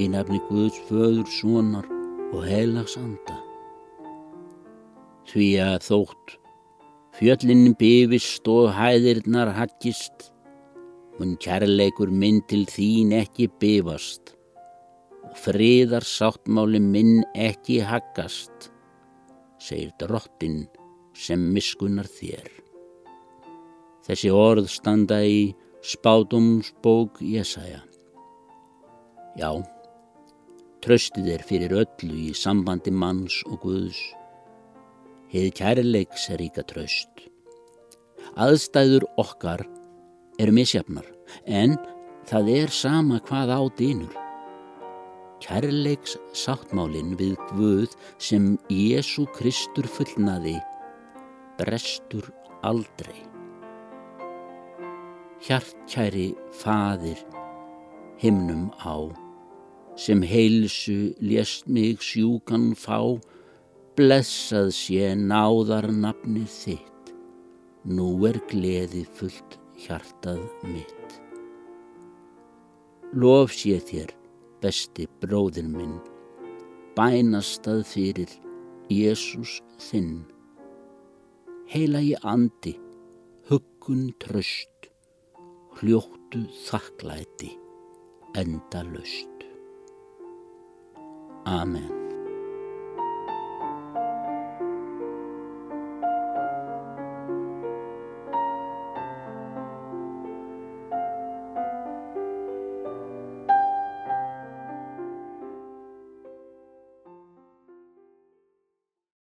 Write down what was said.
í nefni Guðs föður, svonar og heilags anda. Því að þótt fjöllin bifist og hæðirnar hattist, mun kærleikur minn til þín ekki bifast og friðar sáttmáli minn ekki haggast, segir drottin sem miskunnar þér. Þessi orð standa í spátumsbók Jésaja. Já, tröstið er fyrir öllu í sambandi manns og Guðs. Heið kærleiks er ríka tröst. Aðstæður okkar eru misjafnar, en það er sama hvað á dýnur. Kærleiks sáttmálinn við Guð sem Jésu Kristur fullnaði brestur aldrei. Hjartkæri fadir himnum á, sem heilsu lést mig sjúkan fá, blessað sé náðar nafnið þitt, nú er gleði fullt hjartað mitt. Lof sé þér, besti bróðin minn, bænastað fyrir Jésús þinn. Heila ég andi, huggun tröst, hljóttu þakklæti enda löst. Amen.